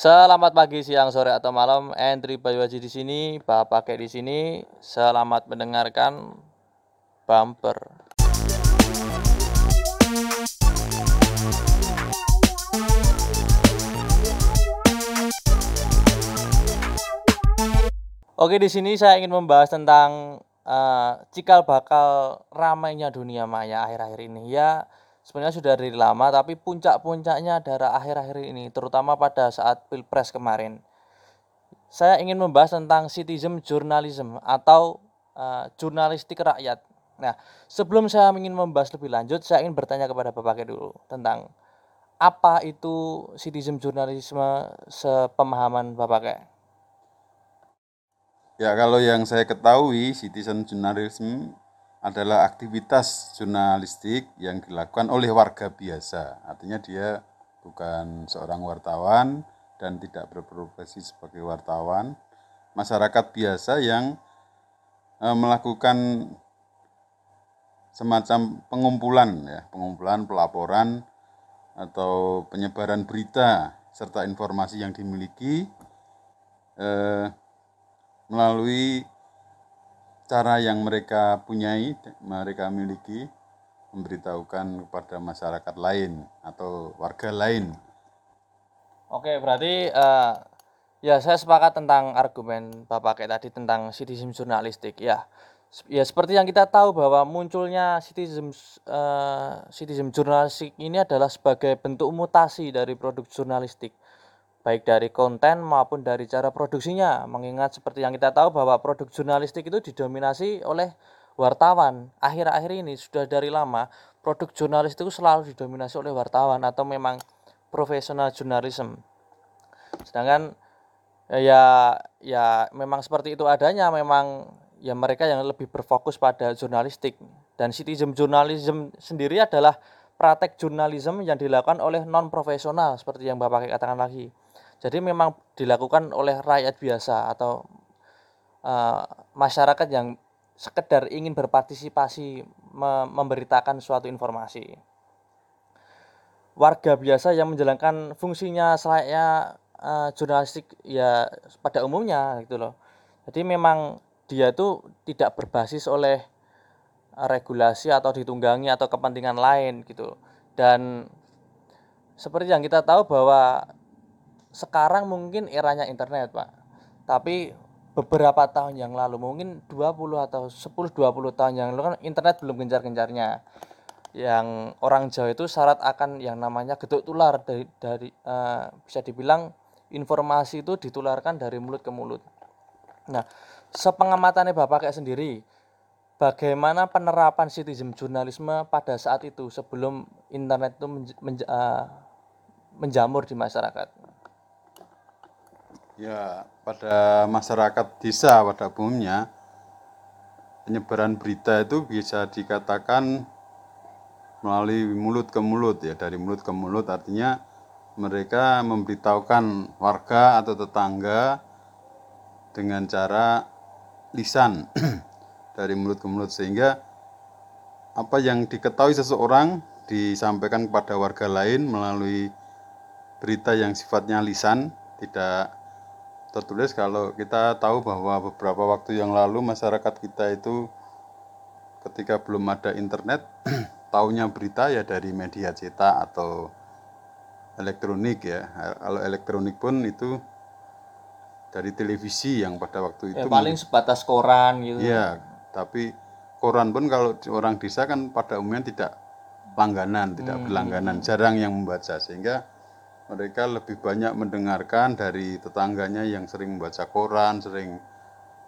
Selamat pagi, siang, sore atau malam. Entry Bayu di sini, Bapak Kek di sini. Selamat mendengarkan bumper. Oke, di sini saya ingin membahas tentang uh, cikal bakal ramainya dunia maya akhir-akhir ini. Ya, sebenarnya sudah dari lama, tapi puncak-puncaknya adalah akhir-akhir ini, terutama pada saat pilpres kemarin. Saya ingin membahas tentang citizen journalism atau uh, jurnalistik rakyat. Nah, sebelum saya ingin membahas lebih lanjut, saya ingin bertanya kepada Bapak dulu tentang apa itu citizen journalism sepemahaman Bapak Ya, kalau yang saya ketahui, citizen journalism adalah aktivitas jurnalistik yang dilakukan oleh warga biasa. Artinya dia bukan seorang wartawan dan tidak berprofesi sebagai wartawan. Masyarakat biasa yang eh, melakukan semacam pengumpulan ya, pengumpulan pelaporan atau penyebaran berita serta informasi yang dimiliki eh, melalui cara yang mereka punyai, mereka miliki, memberitahukan kepada masyarakat lain atau warga lain. Oke, berarti uh, ya saya sepakat tentang argumen Bapak kayak tadi tentang citizen jurnalistik. Ya, ya seperti yang kita tahu bahwa munculnya citizen uh, citizen jurnalistik ini adalah sebagai bentuk mutasi dari produk jurnalistik baik dari konten maupun dari cara produksinya. Mengingat seperti yang kita tahu bahwa produk jurnalistik itu didominasi oleh wartawan. Akhir-akhir ini sudah dari lama produk jurnalistik itu selalu didominasi oleh wartawan atau memang profesional journalism. Sedangkan ya ya memang seperti itu adanya memang ya mereka yang lebih berfokus pada jurnalistik dan citizen journalism sendiri adalah praktek jurnalisme yang dilakukan oleh non profesional seperti yang Bapak katakan lagi. Jadi memang dilakukan oleh rakyat biasa atau uh, masyarakat yang sekedar ingin berpartisipasi me memberitakan suatu informasi. Warga biasa yang menjalankan fungsinya selayaknya uh, jurnalistik ya pada umumnya gitu loh. Jadi memang dia itu tidak berbasis oleh regulasi atau ditunggangi atau kepentingan lain gitu. Dan seperti yang kita tahu bahwa sekarang mungkin eranya internet, Pak. Tapi beberapa tahun yang lalu, mungkin 20 atau 10 20 tahun yang lalu kan internet belum gencar-gencarnya. Yang orang Jawa itu syarat akan yang namanya getuk tular dari dari uh, bisa dibilang informasi itu ditularkan dari mulut ke mulut. Nah, sepengamatannya Bapak kayak sendiri, bagaimana penerapan citizen jurnalisme pada saat itu sebelum internet itu menj menj uh, menjamur di masyarakat? Ya, pada masyarakat desa pada umumnya penyebaran berita itu bisa dikatakan melalui mulut ke mulut ya, dari mulut ke mulut artinya mereka memberitahukan warga atau tetangga dengan cara lisan. Dari mulut ke mulut. Sehingga apa yang diketahui seseorang disampaikan kepada warga lain melalui berita yang sifatnya lisan tidak tertulis kalau kita tahu bahwa beberapa waktu yang lalu masyarakat kita itu ketika belum ada internet tahunya berita ya dari media cetak atau elektronik ya. Kalau elektronik pun itu dari televisi yang pada waktu ya, itu ya, paling sebatas koran gitu. Ya tapi koran pun kalau orang desa kan pada umumnya tidak langganan tidak hmm. berlangganan jarang yang membaca. Sehingga mereka lebih banyak mendengarkan dari tetangganya yang sering membaca koran, sering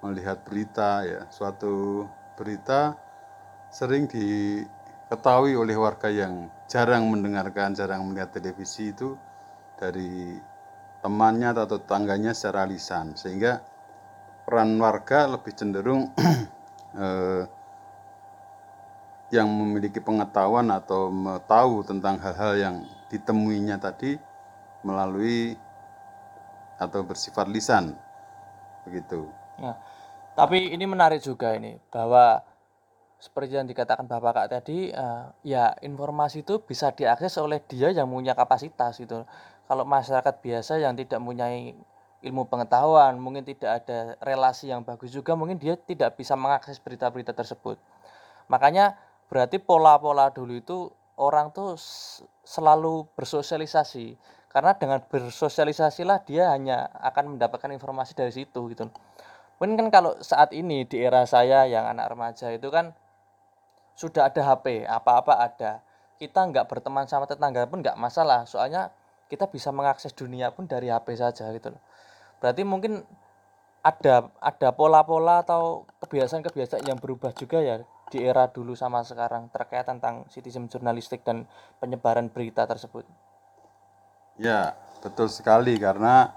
melihat berita ya. Suatu berita sering diketahui oleh warga yang jarang mendengarkan, jarang melihat televisi itu dari temannya atau tetangganya secara lisan sehingga peran warga lebih cenderung eh, yang memiliki pengetahuan atau tahu tentang hal-hal yang ditemuinya tadi melalui atau bersifat lisan begitu. Ya. Tapi ini menarik juga ini bahwa seperti yang dikatakan Bapak Kak tadi uh, ya informasi itu bisa diakses oleh dia yang punya kapasitas itu. kalau masyarakat biasa yang tidak mempunyai ilmu pengetahuan, mungkin tidak ada relasi yang bagus juga, mungkin dia tidak bisa mengakses berita-berita tersebut. Makanya berarti pola-pola dulu itu orang tuh selalu bersosialisasi karena dengan bersosialisasilah dia hanya akan mendapatkan informasi dari situ gitu. Mungkin kan kalau saat ini di era saya yang anak remaja itu kan sudah ada HP, apa-apa ada. Kita nggak berteman sama tetangga pun nggak masalah, soalnya kita bisa mengakses dunia pun dari HP saja gitu loh. Berarti mungkin ada ada pola-pola atau kebiasaan-kebiasaan yang berubah juga ya di era dulu sama sekarang terkait tentang citizen jurnalistik dan penyebaran berita tersebut. Ya, betul sekali karena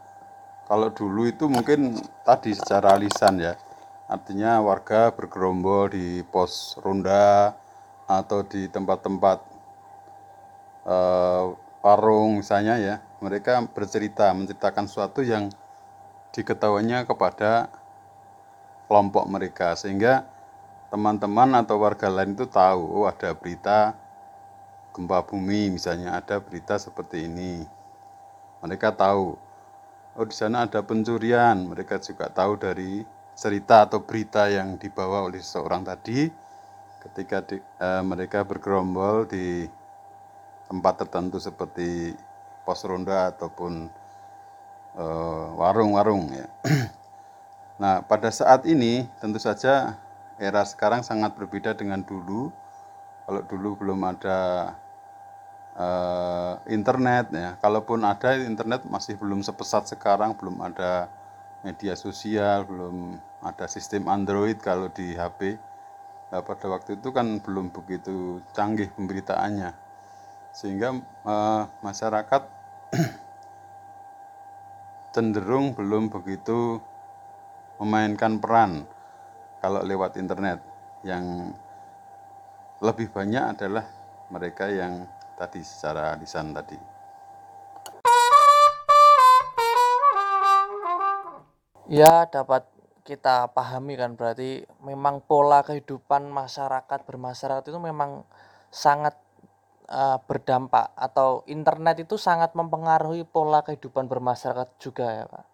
kalau dulu itu mungkin tadi secara lisan ya. Artinya warga bergerombol di pos ronda atau di tempat-tempat warung misalnya ya. Mereka bercerita, menceritakan sesuatu yang diketahuinya kepada kelompok mereka sehingga teman-teman atau warga lain itu tahu oh ada berita gempa bumi misalnya ada berita seperti ini mereka tahu oh di sana ada pencurian mereka juga tahu dari cerita atau berita yang dibawa oleh seseorang tadi ketika di, eh, mereka bergerombol di tempat tertentu seperti pos ronda ataupun eh, warung-warung ya. nah, pada saat ini tentu saja era sekarang sangat berbeda dengan dulu. Kalau dulu belum ada uh, internet ya, kalaupun ada internet masih belum sepesat sekarang, belum ada media sosial, belum ada sistem Android kalau di HP. Nah, pada waktu itu kan belum begitu canggih pemberitaannya, sehingga uh, masyarakat cenderung belum begitu memainkan peran kalau lewat internet. Yang lebih banyak adalah mereka yang tadi secara lisan tadi. Ya, dapat kita pahami kan berarti memang pola kehidupan masyarakat bermasyarakat itu memang sangat uh, berdampak atau internet itu sangat mempengaruhi pola kehidupan bermasyarakat juga ya, Pak.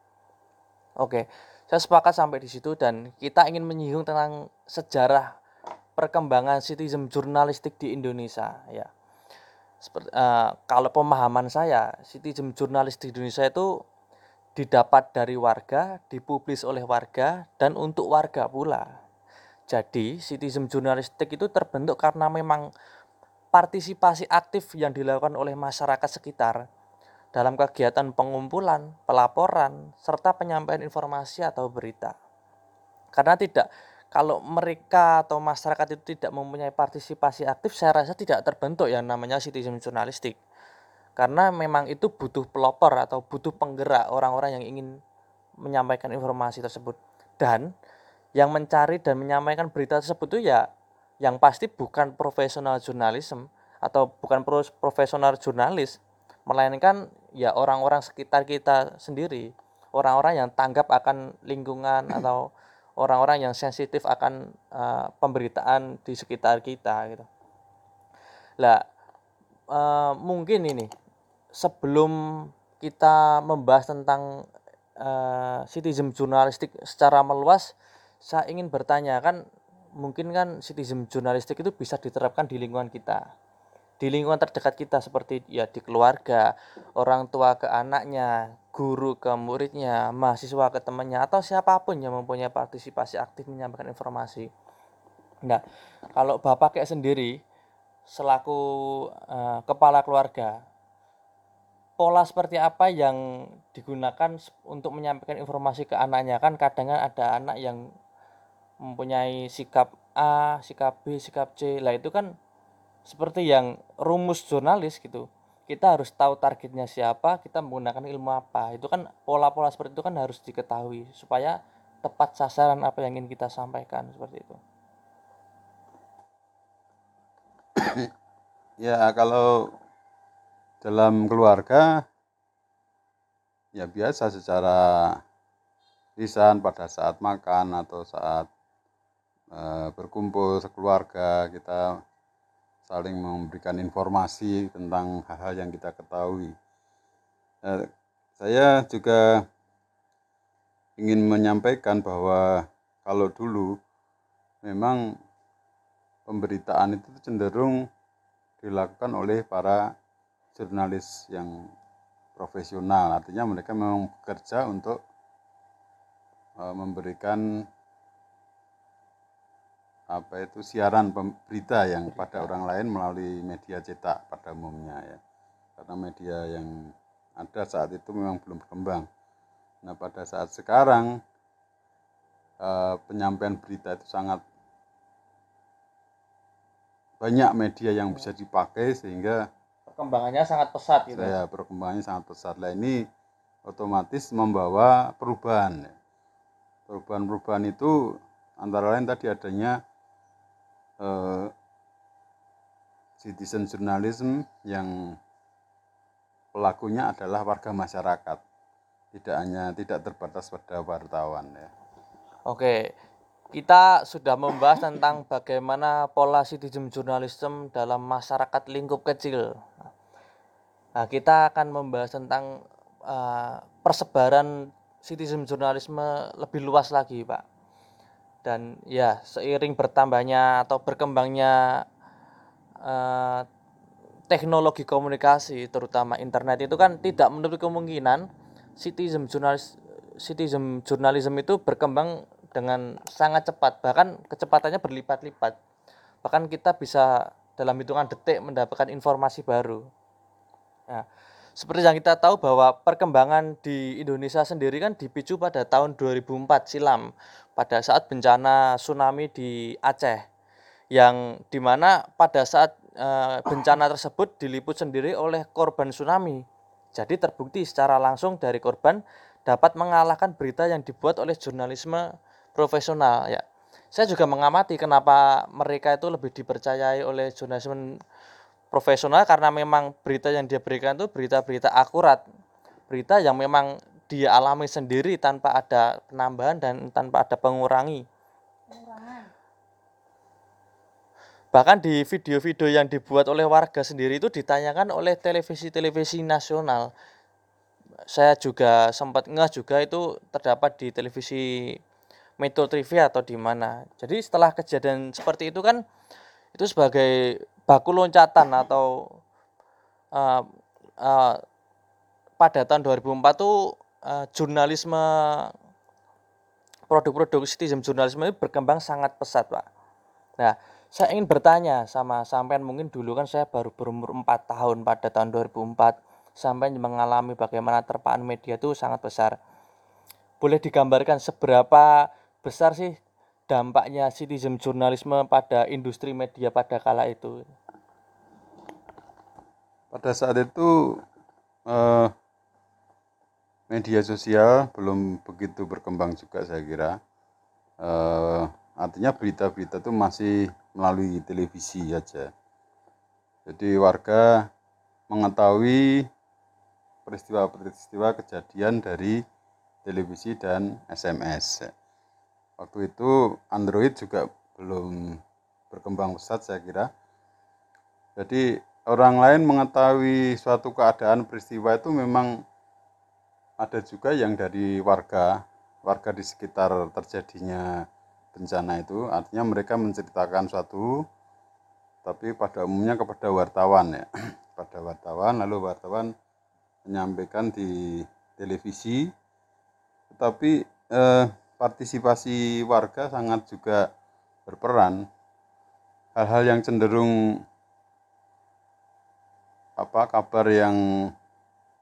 Oke, saya sepakat sampai di situ dan kita ingin menyinggung tentang sejarah perkembangan citizen jurnalistik di Indonesia ya. Seperti, uh, kalau pemahaman saya, citizen jurnalis di Indonesia itu didapat dari warga, dipublis oleh warga, dan untuk warga pula. Jadi, citizen jurnalistik itu terbentuk karena memang partisipasi aktif yang dilakukan oleh masyarakat sekitar dalam kegiatan pengumpulan, pelaporan, serta penyampaian informasi atau berita. Karena tidak kalau mereka atau masyarakat itu tidak mempunyai partisipasi aktif, saya rasa tidak terbentuk yang namanya citizen jurnalistik karena memang itu butuh pelopor atau butuh penggerak orang-orang yang ingin menyampaikan informasi tersebut. Dan yang mencari dan menyampaikan berita tersebut itu ya yang pasti bukan profesional jurnalisme atau bukan profesional jurnalis melainkan ya orang-orang sekitar kita sendiri. Orang-orang yang tanggap akan lingkungan atau orang-orang yang sensitif akan uh, pemberitaan di sekitar kita gitu lah uh, mungkin ini sebelum kita membahas tentang uh, citizen jurnalistik secara meluas, saya ingin bertanya kan mungkin kan citizen jurnalistik itu bisa diterapkan di lingkungan kita. Di lingkungan terdekat kita seperti ya di keluarga, orang tua ke anaknya, guru ke muridnya, mahasiswa ke temannya atau siapa pun yang mempunyai partisipasi aktif menyampaikan informasi. Nah, kalau Bapak kayak sendiri selaku uh, kepala keluarga pola seperti apa yang digunakan untuk menyampaikan informasi ke anaknya kan kadang kan ada anak yang mempunyai sikap A, sikap B, sikap C. Lah itu kan seperti yang rumus jurnalis gitu. Kita harus tahu targetnya siapa, kita menggunakan ilmu apa. Itu kan pola-pola seperti itu kan harus diketahui supaya tepat sasaran apa yang ingin kita sampaikan seperti itu. ya kalau dalam keluarga ya biasa secara lisan pada saat makan atau saat e, berkumpul sekeluarga kita saling memberikan informasi tentang hal-hal yang kita ketahui. Eh, saya juga ingin menyampaikan bahwa kalau dulu memang pemberitaan itu cenderung dilakukan oleh para jurnalis yang profesional. Artinya mereka memang bekerja untuk uh, memberikan apa itu siaran berita yang pada orang lain melalui media cetak pada umumnya ya. Karena media yang ada saat itu memang belum berkembang. Nah pada saat sekarang uh, penyampaian berita itu sangat banyak media yang bisa dipakai sehingga perkembangannya sangat pesat gitu. Ya, perkembangannya sangat pesat. Lah ini otomatis membawa perubahan. Perubahan-perubahan itu antara lain tadi adanya eh, citizen journalism yang pelakunya adalah warga masyarakat. Tidak hanya tidak terbatas pada wartawan ya. Oke, kita sudah membahas tentang bagaimana pola citizen journalism dalam masyarakat lingkup kecil. Nah, kita akan membahas tentang uh, persebaran citizen journalism lebih luas lagi, Pak. Dan ya, seiring bertambahnya atau berkembangnya uh, teknologi komunikasi, terutama internet itu kan tidak menutup kemungkinan citizen jurnalis citizen journalism itu berkembang dengan sangat cepat bahkan kecepatannya berlipat-lipat. Bahkan kita bisa dalam hitungan detik mendapatkan informasi baru. Nah, seperti yang kita tahu bahwa perkembangan di Indonesia sendiri kan dipicu pada tahun 2004 silam pada saat bencana tsunami di Aceh yang di mana pada saat e, bencana tersebut diliput sendiri oleh korban tsunami jadi terbukti secara langsung dari korban dapat mengalahkan berita yang dibuat oleh jurnalisme profesional ya. Saya juga mengamati kenapa mereka itu lebih dipercayai oleh jurnalisme profesional karena memang berita yang dia berikan itu berita-berita akurat. Berita yang memang dia alami sendiri tanpa ada penambahan dan tanpa ada pengurangi. Bahkan di video-video yang dibuat oleh warga sendiri itu ditanyakan oleh televisi-televisi nasional. Saya juga sempat ngeh juga itu terdapat di televisi Metro TV atau di mana. Jadi setelah kejadian seperti itu kan itu sebagai baku loncatan atau uh, uh, pada tahun 2004 tuh uh, jurnalisme produk-produk citizen jurnalisme itu berkembang sangat pesat, Pak. Nah, saya ingin bertanya sama sampean mungkin dulu kan saya baru berumur 4 tahun pada tahun 2004 sampai mengalami bagaimana terpaan media itu sangat besar. Boleh digambarkan seberapa besar sih dampaknya citizen jurnalisme pada industri media pada kala itu? Pada saat itu eh, media sosial belum begitu berkembang juga saya kira. Eh, artinya berita-berita itu masih melalui televisi saja. Jadi warga mengetahui peristiwa-peristiwa kejadian dari televisi dan SMS waktu itu Android juga belum berkembang pesat saya kira. Jadi orang lain mengetahui suatu keadaan peristiwa itu memang ada juga yang dari warga, warga di sekitar terjadinya bencana itu, artinya mereka menceritakan suatu, tapi pada umumnya kepada wartawan ya, pada wartawan, lalu wartawan menyampaikan di televisi, tetapi eh, partisipasi warga sangat juga berperan. Hal-hal yang cenderung apa kabar yang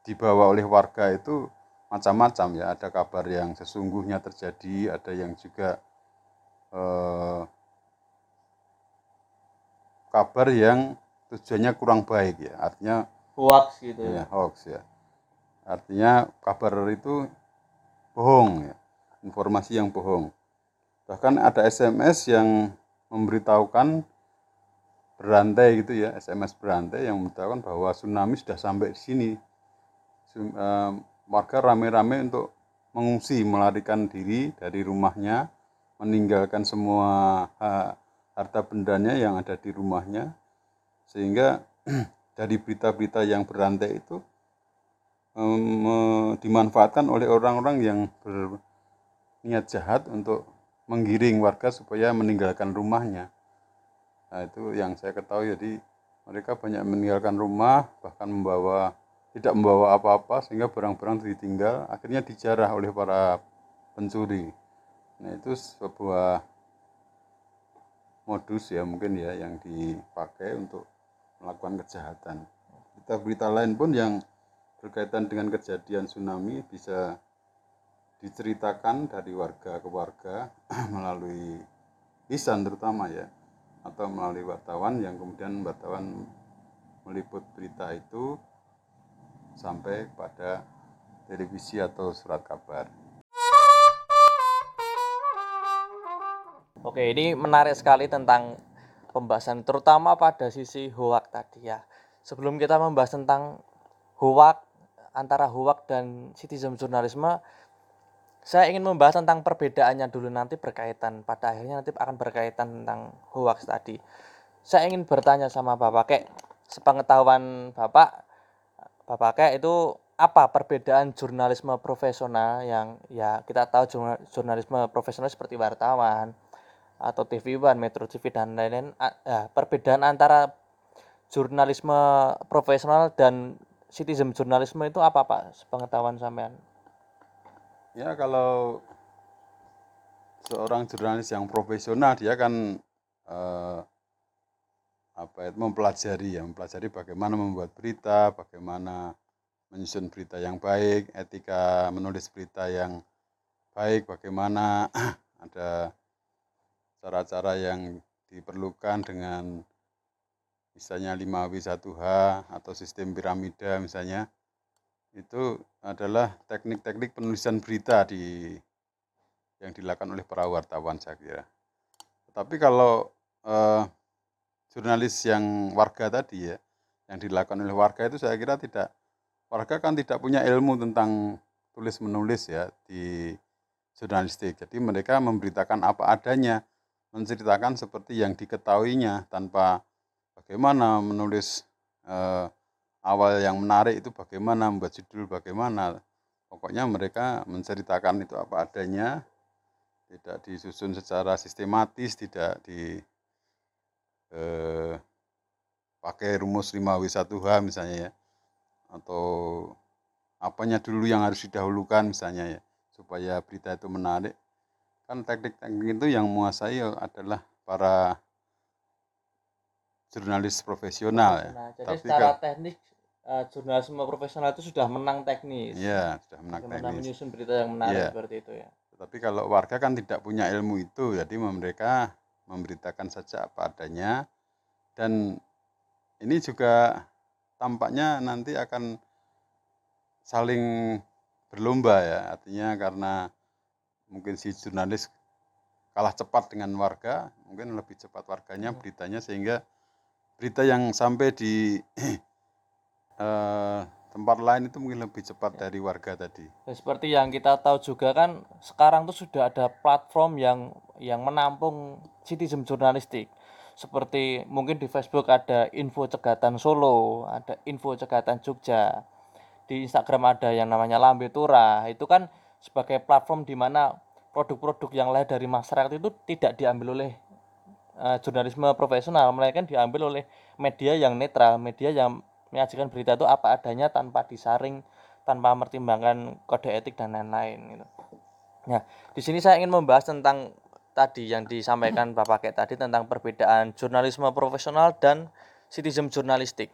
dibawa oleh warga itu macam-macam ya. Ada kabar yang sesungguhnya terjadi, ada yang juga eh, kabar yang tujuannya kurang baik ya. Artinya hoax gitu ya. ya hoax ya. Artinya kabar itu bohong ya informasi yang bohong. Bahkan ada SMS yang memberitahukan berantai gitu ya, SMS berantai yang memberitahukan bahwa tsunami sudah sampai di sini. Eh, warga rame-rame untuk mengungsi, melarikan diri dari rumahnya, meninggalkan semua harta bendanya yang ada di rumahnya, sehingga dari berita-berita yang berantai itu me- dimanfaatkan oleh orang-orang yang berniat jahat untuk menggiring warga supaya meninggalkan rumahnya. Nah, itu yang saya ketahui jadi mereka banyak meninggalkan rumah bahkan membawa tidak membawa apa-apa sehingga barang-barang ditinggal akhirnya dijarah oleh para pencuri. Nah, itu sebuah modus ya mungkin ya yang dipakai untuk melakukan kejahatan. Berita-berita lain pun yang berkaitan dengan kejadian tsunami bisa diceritakan dari warga ke warga melalui lisan terutama ya atau melalui wartawan yang kemudian wartawan meliput berita itu sampai pada televisi atau surat kabar. Oke, ini menarik sekali tentang pembahasan terutama pada sisi hoak tadi ya. Sebelum kita membahas tentang hoak antara hoak dan citizen jurnalisme, saya ingin membahas tentang perbedaannya dulu nanti berkaitan pada akhirnya nanti akan berkaitan tentang hoax tadi. Saya ingin bertanya sama Bapak Kek, sepengetahuan Bapak, Bapak Kek itu apa perbedaan jurnalisme profesional yang ya kita tahu jurna- jurnalisme profesional seperti wartawan atau TV One, Metro TV dan lain-lain. Ya, perbedaan antara jurnalisme profesional dan citizen jurnalisme itu apa Pak? Sepengetahuan sampean. Ya kalau seorang jurnalis yang profesional dia kan eh, apa itu mempelajari ya mempelajari bagaimana membuat berita, bagaimana menyusun berita yang baik, etika menulis berita yang baik, bagaimana ada cara-cara yang diperlukan dengan misalnya 5W1H atau sistem piramida misalnya itu adalah teknik-teknik penulisan berita di yang dilakukan oleh para wartawan saya kira. Tapi kalau eh, jurnalis yang warga tadi ya, yang dilakukan oleh warga itu saya kira tidak warga kan tidak punya ilmu tentang tulis menulis ya di jurnalistik. Jadi mereka memberitakan apa adanya, menceritakan seperti yang diketahuinya tanpa bagaimana menulis eh, awal yang menarik itu bagaimana membuat judul bagaimana. Pokoknya mereka menceritakan itu apa adanya, tidak disusun secara sistematis, tidak di eh, pakai rumus 5W1H misalnya ya atau apanya dulu yang harus didahulukan misalnya ya supaya berita itu menarik kan teknik-teknik itu yang menguasai adalah para jurnalis profesional ya Nah, jadi Tapi secara kan- teknik eh, jurnalisme profesional itu sudah menang teknis. ya sudah menang Bagaimana teknis menyusun berita yang menarik Iya. seperti itu ya. Tetapi kalau warga kan tidak punya ilmu itu, jadi mereka memberitakan saja apa adanya. Dan ini juga tampaknya nanti akan saling berlomba ya, artinya karena mungkin si jurnalis kalah cepat dengan warga, mungkin lebih cepat warganya Hmm. beritanya sehingga berita yang sampai di eh, tempat lain itu mungkin lebih cepat Ya. dari warga tadi. Dan seperti yang kita tahu juga kan sekarang tuh sudah ada platform yang yang menampung citizen jurnalistik. Seperti mungkin di Facebook ada info cegatan Solo, ada info cegatan Jogja. Di Instagram ada yang namanya Lambe Tura. Itu kan sebagai platform di mana produk-produk yang lahir dari masyarakat itu tidak diambil oleh eh, jurnalisme profesional, melainkan diambil oleh media yang netral, media yang menyajikan berita itu apa adanya tanpa disaring, tanpa mempertimbangkan kode etik dan lain-lain gitu. Nah, di sini saya ingin membahas tentang tadi yang disampaikan Bapak Kek tadi tentang perbedaan jurnalisme profesional dan citizen jurnalistik.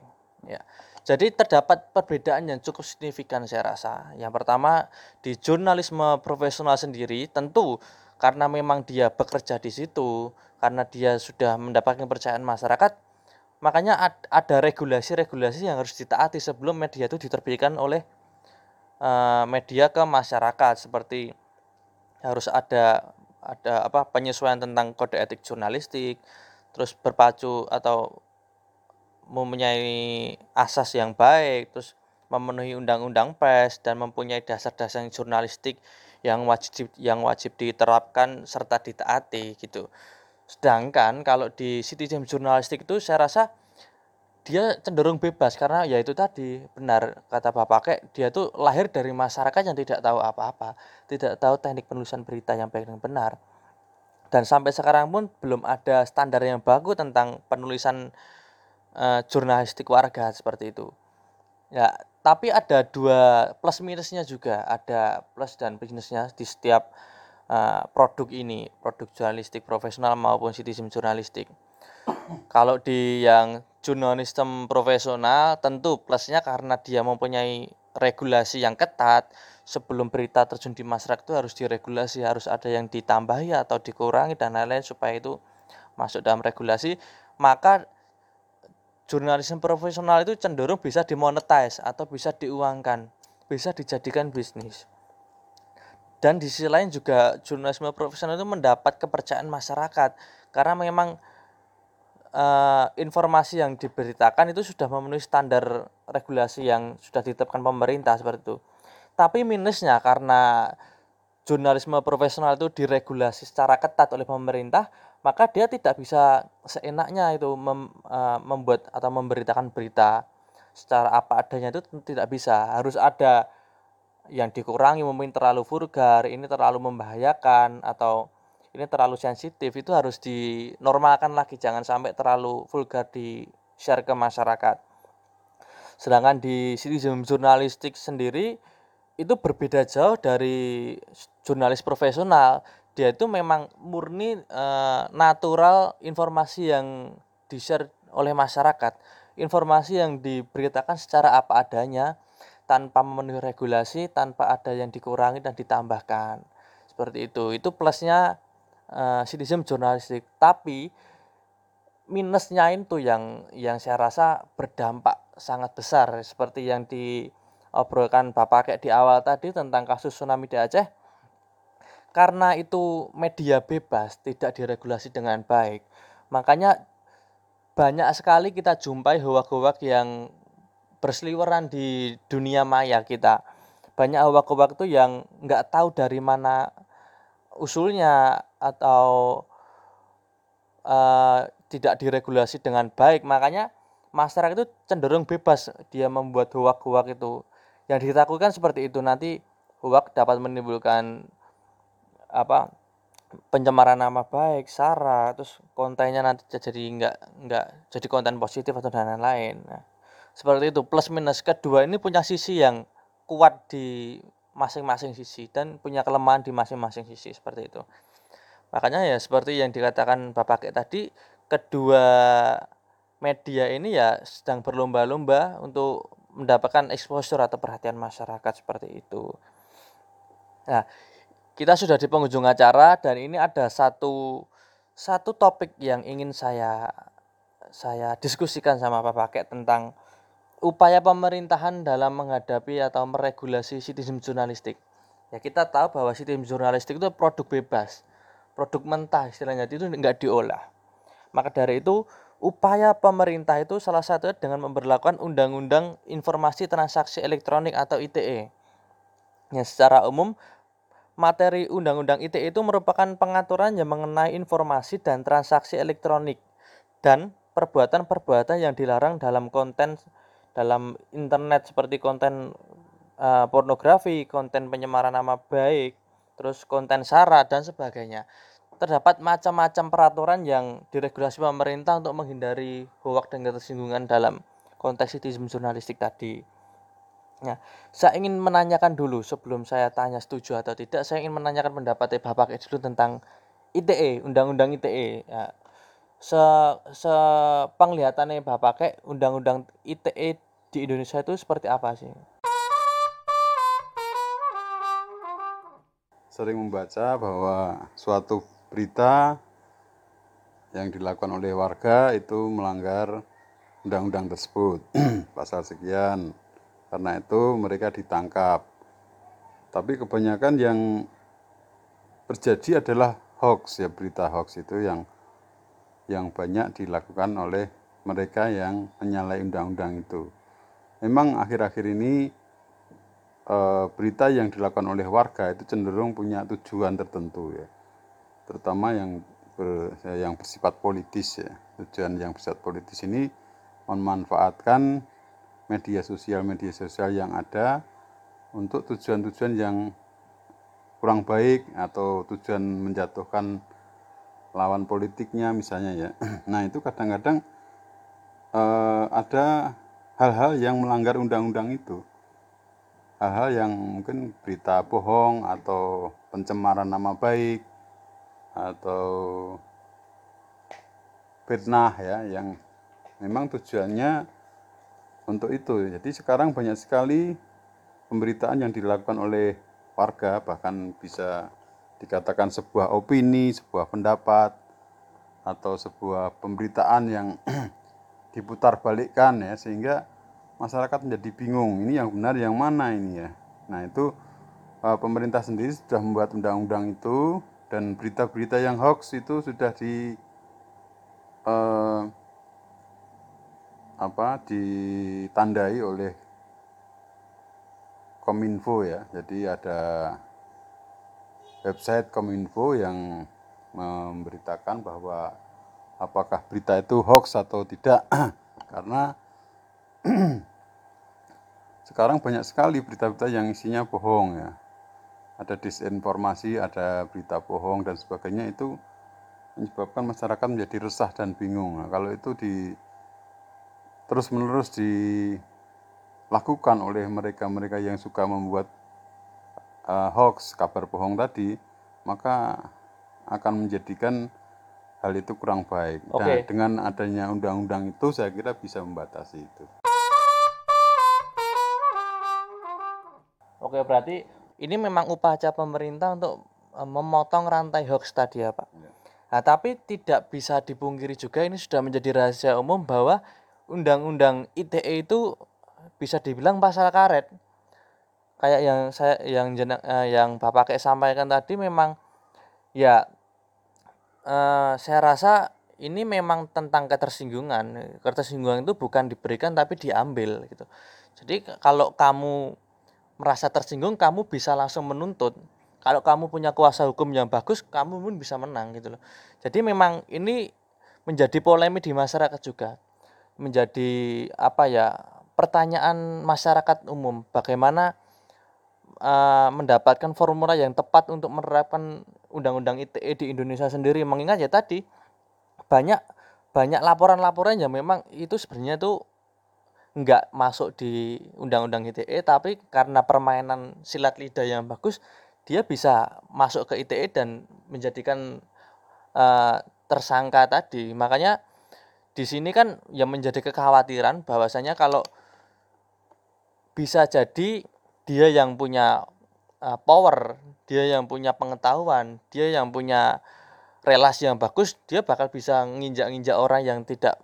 Ya. Jadi terdapat perbedaan yang cukup signifikan saya rasa. Yang pertama di jurnalisme profesional sendiri tentu karena memang dia bekerja di situ, karena dia sudah mendapatkan kepercayaan masyarakat, makanya ad- ada regulasi-regulasi yang harus ditaati sebelum media itu diterbitkan oleh eh, media ke masyarakat seperti harus ada ada apa penyesuaian tentang kode etik jurnalistik, terus berpacu atau mempunyai asas yang baik, terus memenuhi undang-undang pers dan mempunyai dasar-dasar jurnalistik yang wajib yang wajib diterapkan serta ditaati gitu. Sedangkan kalau di citizen jurnalistik itu saya rasa dia cenderung bebas karena ya itu tadi benar kata Bapak Kek dia tuh lahir dari masyarakat yang tidak tahu apa-apa, tidak tahu teknik penulisan berita yang baik dan benar. Dan sampai sekarang pun belum ada standar yang baku tentang penulisan uh, jurnalistik warga seperti itu. Ya, tapi ada dua plus minusnya juga, ada plus dan minusnya di setiap uh, produk ini, produk jurnalistik profesional maupun citizen jurnalistik. Kalau di yang jurnalisme profesional tentu plusnya karena dia mempunyai regulasi yang ketat. Sebelum berita terjun di masyarakat itu harus diregulasi harus ada yang ditambahi atau dikurangi dan lain-lain supaya itu masuk dalam regulasi. Maka jurnalisme profesional itu cenderung bisa dimonetize atau bisa diuangkan bisa dijadikan bisnis dan di sisi lain juga jurnalisme profesional itu mendapat kepercayaan masyarakat karena memang uh, informasi yang diberitakan itu sudah memenuhi standar regulasi yang sudah ditetapkan pemerintah seperti itu. Tapi minusnya karena jurnalisme profesional itu diregulasi secara ketat oleh pemerintah, maka dia tidak bisa seenaknya itu mem, uh, membuat atau memberitakan berita secara apa adanya itu tidak bisa. Harus ada yang dikurangi mungkin terlalu vulgar, ini terlalu membahayakan atau ini terlalu sensitif itu harus dinormalkan lagi. Jangan sampai terlalu vulgar di share ke masyarakat. Sedangkan di citizen jurnalistik sendiri itu berbeda jauh dari jurnalis profesional. Dia itu memang murni e, natural informasi yang di share oleh masyarakat. Informasi yang diberitakan secara apa adanya tanpa memenuhi regulasi tanpa ada yang dikurangi dan ditambahkan. Seperti itu. Itu plusnya uh, citizen jurnalistik. Tapi minusnya itu yang yang saya rasa berdampak sangat besar. Seperti yang diobrolkan Bapak kayak di awal tadi tentang kasus tsunami di Aceh. Karena itu media bebas tidak diregulasi dengan baik. Makanya banyak sekali kita jumpai hoak-hoak yang berseliweran di dunia maya kita. Banyak hoak-hoak itu yang nggak tahu dari mana usulnya atau uh, tidak diregulasi dengan baik. Makanya masyarakat itu cenderung bebas dia membuat hoak-hoak itu. Yang ditakutkan seperti itu nanti hoak dapat menimbulkan apa pencemaran nama baik sara terus kontennya nanti jadi enggak enggak jadi konten positif atau dan lain-lain. Nah, seperti itu plus minus kedua ini punya sisi yang kuat di masing-masing sisi dan punya kelemahan di masing-masing sisi seperti itu. Makanya ya seperti yang dikatakan Bapak kayak tadi, kedua media ini ya sedang berlomba-lomba untuk mendapatkan exposure atau perhatian masyarakat seperti itu. Nah, kita sudah di penghujung acara dan ini ada satu satu topik yang ingin saya saya diskusikan sama Bapak kayak tentang upaya pemerintahan dalam menghadapi atau meregulasi citizen jurnalistik. Ya kita tahu bahwa citizen jurnalistik itu produk bebas, produk mentah istilahnya itu enggak diolah. Maka dari itu upaya pemerintah itu salah satunya dengan memperlakukan undang-undang informasi transaksi elektronik atau ITE. Ya, secara umum materi undang-undang ITE itu merupakan pengaturan yang mengenai informasi dan transaksi elektronik dan perbuatan-perbuatan yang dilarang dalam konten dalam internet seperti konten uh, pornografi, konten penyemaran nama baik, terus konten sara dan sebagainya. Terdapat macam-macam peraturan yang diregulasi pemerintah untuk menghindari hoak dan ketersinggungan dalam konteks citizen jurnalistik tadi. Nah, saya ingin menanyakan dulu sebelum saya tanya setuju atau tidak, saya ingin menanyakan pendapat Bapak dulu tentang ITE, Undang-Undang ITE. Ya, se se penglihatannya Bapak kayak undang-undang ITE di Indonesia itu seperti apa sih? Sering membaca bahwa suatu berita yang dilakukan oleh warga itu melanggar undang-undang tersebut. Pasal sekian. Karena itu mereka ditangkap. Tapi kebanyakan yang terjadi adalah hoax ya berita hoax itu yang yang banyak dilakukan oleh mereka yang menyalahi undang-undang itu. Memang akhir-akhir ini e, berita yang dilakukan oleh warga itu cenderung punya tujuan tertentu ya. Terutama yang ber, yang bersifat politis ya. Tujuan yang bersifat politis ini memanfaatkan media sosial media sosial yang ada untuk tujuan-tujuan yang kurang baik atau tujuan menjatuhkan lawan politiknya misalnya ya. Nah itu kadang-kadang eh, ada hal-hal yang melanggar undang-undang itu. Hal-hal yang mungkin berita bohong atau pencemaran nama baik atau fitnah ya yang memang tujuannya untuk itu. Jadi sekarang banyak sekali pemberitaan yang dilakukan oleh warga bahkan bisa dikatakan sebuah opini, sebuah pendapat atau sebuah pemberitaan yang diputar balikkan ya sehingga masyarakat menjadi bingung ini yang benar yang mana ini ya. Nah itu eh, pemerintah sendiri sudah membuat undang-undang itu dan berita-berita yang hoax itu sudah di eh, apa ditandai oleh Kominfo ya. Jadi ada website Kominfo yang memberitakan bahwa apakah berita itu hoax atau tidak. Karena sekarang banyak sekali berita-berita yang isinya bohong ya. Ada disinformasi, ada berita bohong dan sebagainya itu menyebabkan masyarakat menjadi resah dan bingung. Nah, kalau itu di terus menerus dilakukan oleh mereka-mereka yang suka membuat uh, hoax kabar bohong tadi, maka akan menjadikan hal itu kurang baik. Nah, Oke. dengan adanya undang-undang itu saya kira bisa membatasi itu. Oke, berarti ini memang upacara pemerintah untuk eh, memotong rantai hoax tadi ya, Pak. Ya. Nah, tapi tidak bisa dipungkiri juga ini sudah menjadi rahasia umum bahwa undang-undang ITE itu bisa dibilang pasal karet. Kayak yang saya yang jena- eh, yang Bapak kayak sampaikan tadi memang ya eh, saya rasa ini memang tentang ketersinggungan. Ketersinggungan itu bukan diberikan tapi diambil gitu. Jadi kalau kamu merasa tersinggung, kamu bisa langsung menuntut. Kalau kamu punya kuasa hukum yang bagus, kamu pun bisa menang gitu loh. Jadi memang ini menjadi polemik di masyarakat juga. Menjadi apa ya? Pertanyaan masyarakat umum, bagaimana eh, mendapatkan formula yang tepat untuk menerapkan undang-undang ITE di Indonesia sendiri. Mengingat ya tadi banyak banyak laporan-laporan yang memang itu sebenarnya tuh nggak masuk di undang-undang ITE tapi karena permainan silat lidah yang bagus dia bisa masuk ke ITE dan menjadikan eh, tersangka tadi makanya di sini kan yang menjadi kekhawatiran bahwasanya kalau bisa jadi dia yang punya eh, power dia yang punya pengetahuan dia yang punya relasi yang bagus dia bakal bisa nginjak-nginjak orang yang tidak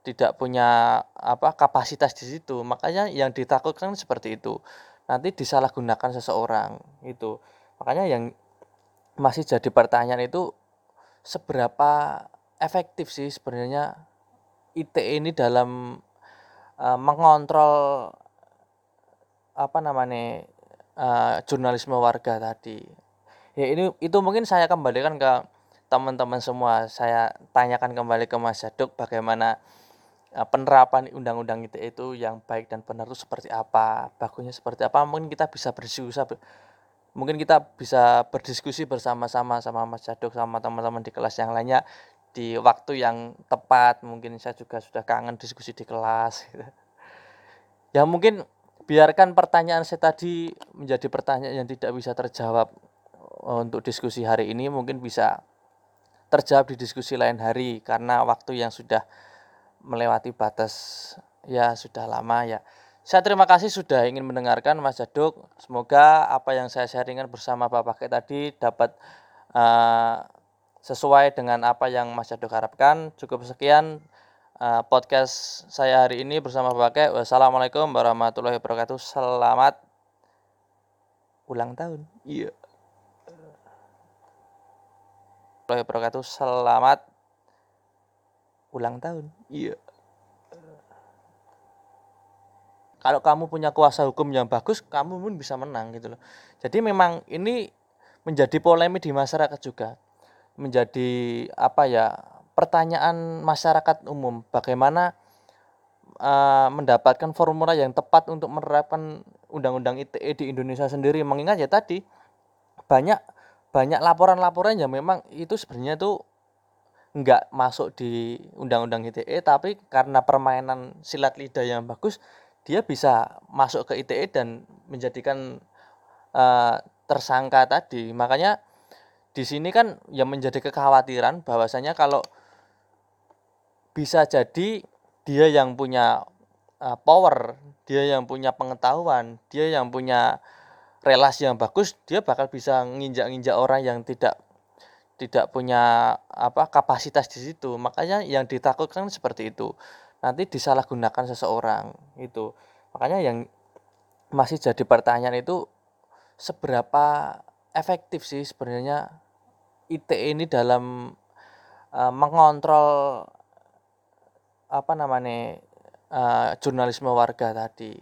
tidak punya apa kapasitas di situ. Makanya yang ditakutkan seperti itu. Nanti disalahgunakan seseorang itu makanya yang masih jadi pertanyaan itu seberapa efektif sih sebenarnya ITE ini dalam eh, mengontrol apa namanya eh, jurnalisme warga tadi. Ya ini itu mungkin saya kembalikan ke teman-teman semua. Saya tanyakan kembali ke Mas Jaduk bagaimana eh, penerapan undang-undang ITE itu yang baik dan benar itu seperti apa bagusnya seperti apa. Mungkin kita bisa berdiskusi mungkin kita bisa berdiskusi bersama-sama sama Mas Jaduk sama teman-teman di kelas yang lainnya di waktu yang tepat. Mungkin saya juga sudah kangen diskusi di kelas. Ya mungkin biarkan pertanyaan saya tadi menjadi pertanyaan yang tidak bisa terjawab eh, untuk diskusi hari ini mungkin bisa terjawab di diskusi lain hari karena waktu yang sudah melewati batas ya sudah lama ya. Saya terima kasih sudah ingin mendengarkan Mas Jaduk. Semoga apa yang saya sharingkan bersama Bapak Kek tadi dapat eh, sesuai dengan apa yang Mas Jaduk harapkan. Cukup sekian eh, podcast saya hari ini bersama Kek. Wassalamualaikum warahmatullahi wabarakatuh. Selamat ulang tahun. Iya. warahmatullahi wabarakatuh. Selamat ulang tahun. Iya. Kalau kamu punya kuasa hukum yang bagus, kamu pun bisa menang gitu loh. Jadi memang ini menjadi polemik di masyarakat juga. Menjadi apa ya? Pertanyaan masyarakat umum, bagaimana uh, mendapatkan formula yang tepat untuk menerapkan undang-undang ITE di Indonesia sendiri? Mengingat ya tadi banyak banyak laporan-laporan yang memang itu sebenarnya tuh nggak masuk di undang-undang ITE tapi karena permainan silat lidah yang bagus dia bisa masuk ke ITE dan menjadikan uh, tersangka tadi. Makanya di sini kan yang menjadi kekhawatiran bahwasanya kalau bisa jadi dia yang punya uh, power dia yang punya pengetahuan dia yang punya relasi yang bagus dia bakal bisa nginjak-nginjak orang yang tidak tidak punya apa kapasitas di situ. Makanya yang ditakutkan seperti itu. Nanti disalahgunakan seseorang itu makanya yang masih jadi pertanyaan itu seberapa efektif sih sebenarnya ITE ini dalam uh, mengontrol apa namanya uh, jurnalisme warga tadi.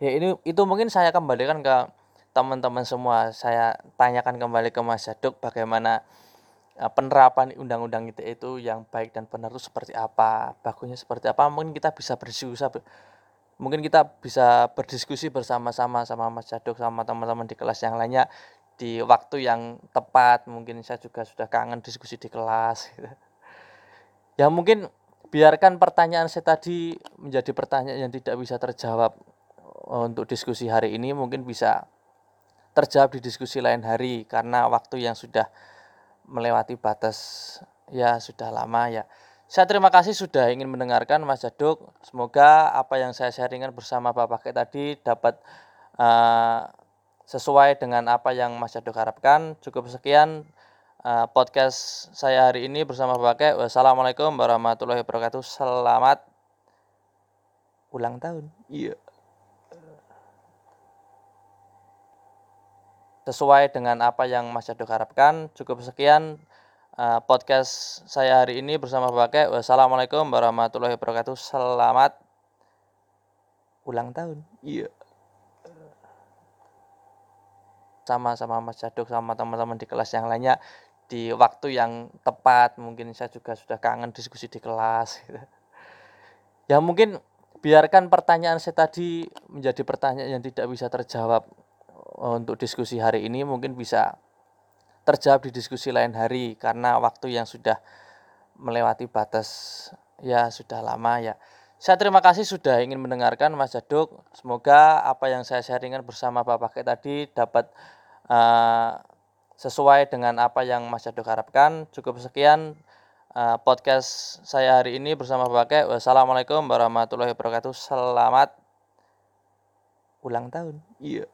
Ya ini itu mungkin saya kembalikan ke teman-teman semua. Saya tanyakan kembali ke Mas Jaduk bagaimana Eh, penerapan undang-undang ITE itu yang baik dan benar itu seperti apa, bagusnya seperti apa, mungkin kita bisa berdiskusi mungkin kita bisa berdiskusi bersama-sama sama Mas Jaduk sama teman-teman di kelas yang lainnya di waktu yang tepat. Mungkin saya juga sudah kangen diskusi di kelas gitu. ya mungkin biarkan pertanyaan saya tadi menjadi pertanyaan yang tidak bisa terjawab eh, untuk diskusi hari ini mungkin bisa terjawab di diskusi lain hari karena waktu yang sudah melewati batas ya sudah lama ya. Saya terima kasih sudah ingin mendengarkan Mas Jaduk. Semoga apa yang saya sharingkan bersama Bapak Kek tadi dapat uh, sesuai dengan apa yang Mas Jaduk harapkan. Cukup sekian uh, podcast saya hari ini bersama Bapak. Wassalamualaikum warahmatullahi wabarakatuh. Selamat ulang tahun. Iya. sesuai dengan apa yang Mas Jaduk harapkan. Cukup sekian uh, podcast saya hari ini bersama Bapak Wassalamualaikum warahmatullahi wabarakatuh. Selamat ulang tahun. Iya. Sama-sama Mas Jaduk sama teman-teman di kelas yang lainnya di waktu yang tepat. Mungkin saya juga sudah kangen diskusi di kelas. Ya mungkin biarkan pertanyaan saya tadi menjadi pertanyaan yang tidak bisa terjawab untuk diskusi hari ini mungkin bisa terjawab di diskusi lain hari karena waktu yang sudah melewati batas ya sudah lama ya. Saya terima kasih sudah ingin mendengarkan Mas Jaduk. Semoga apa yang saya sharingkan bersama Bapak Kek tadi dapat uh, sesuai dengan apa yang Mas Jaduk harapkan. Cukup sekian uh, podcast saya hari ini bersama Bapak. Wassalamualaikum warahmatullahi wabarakatuh. Selamat ulang tahun. Iya.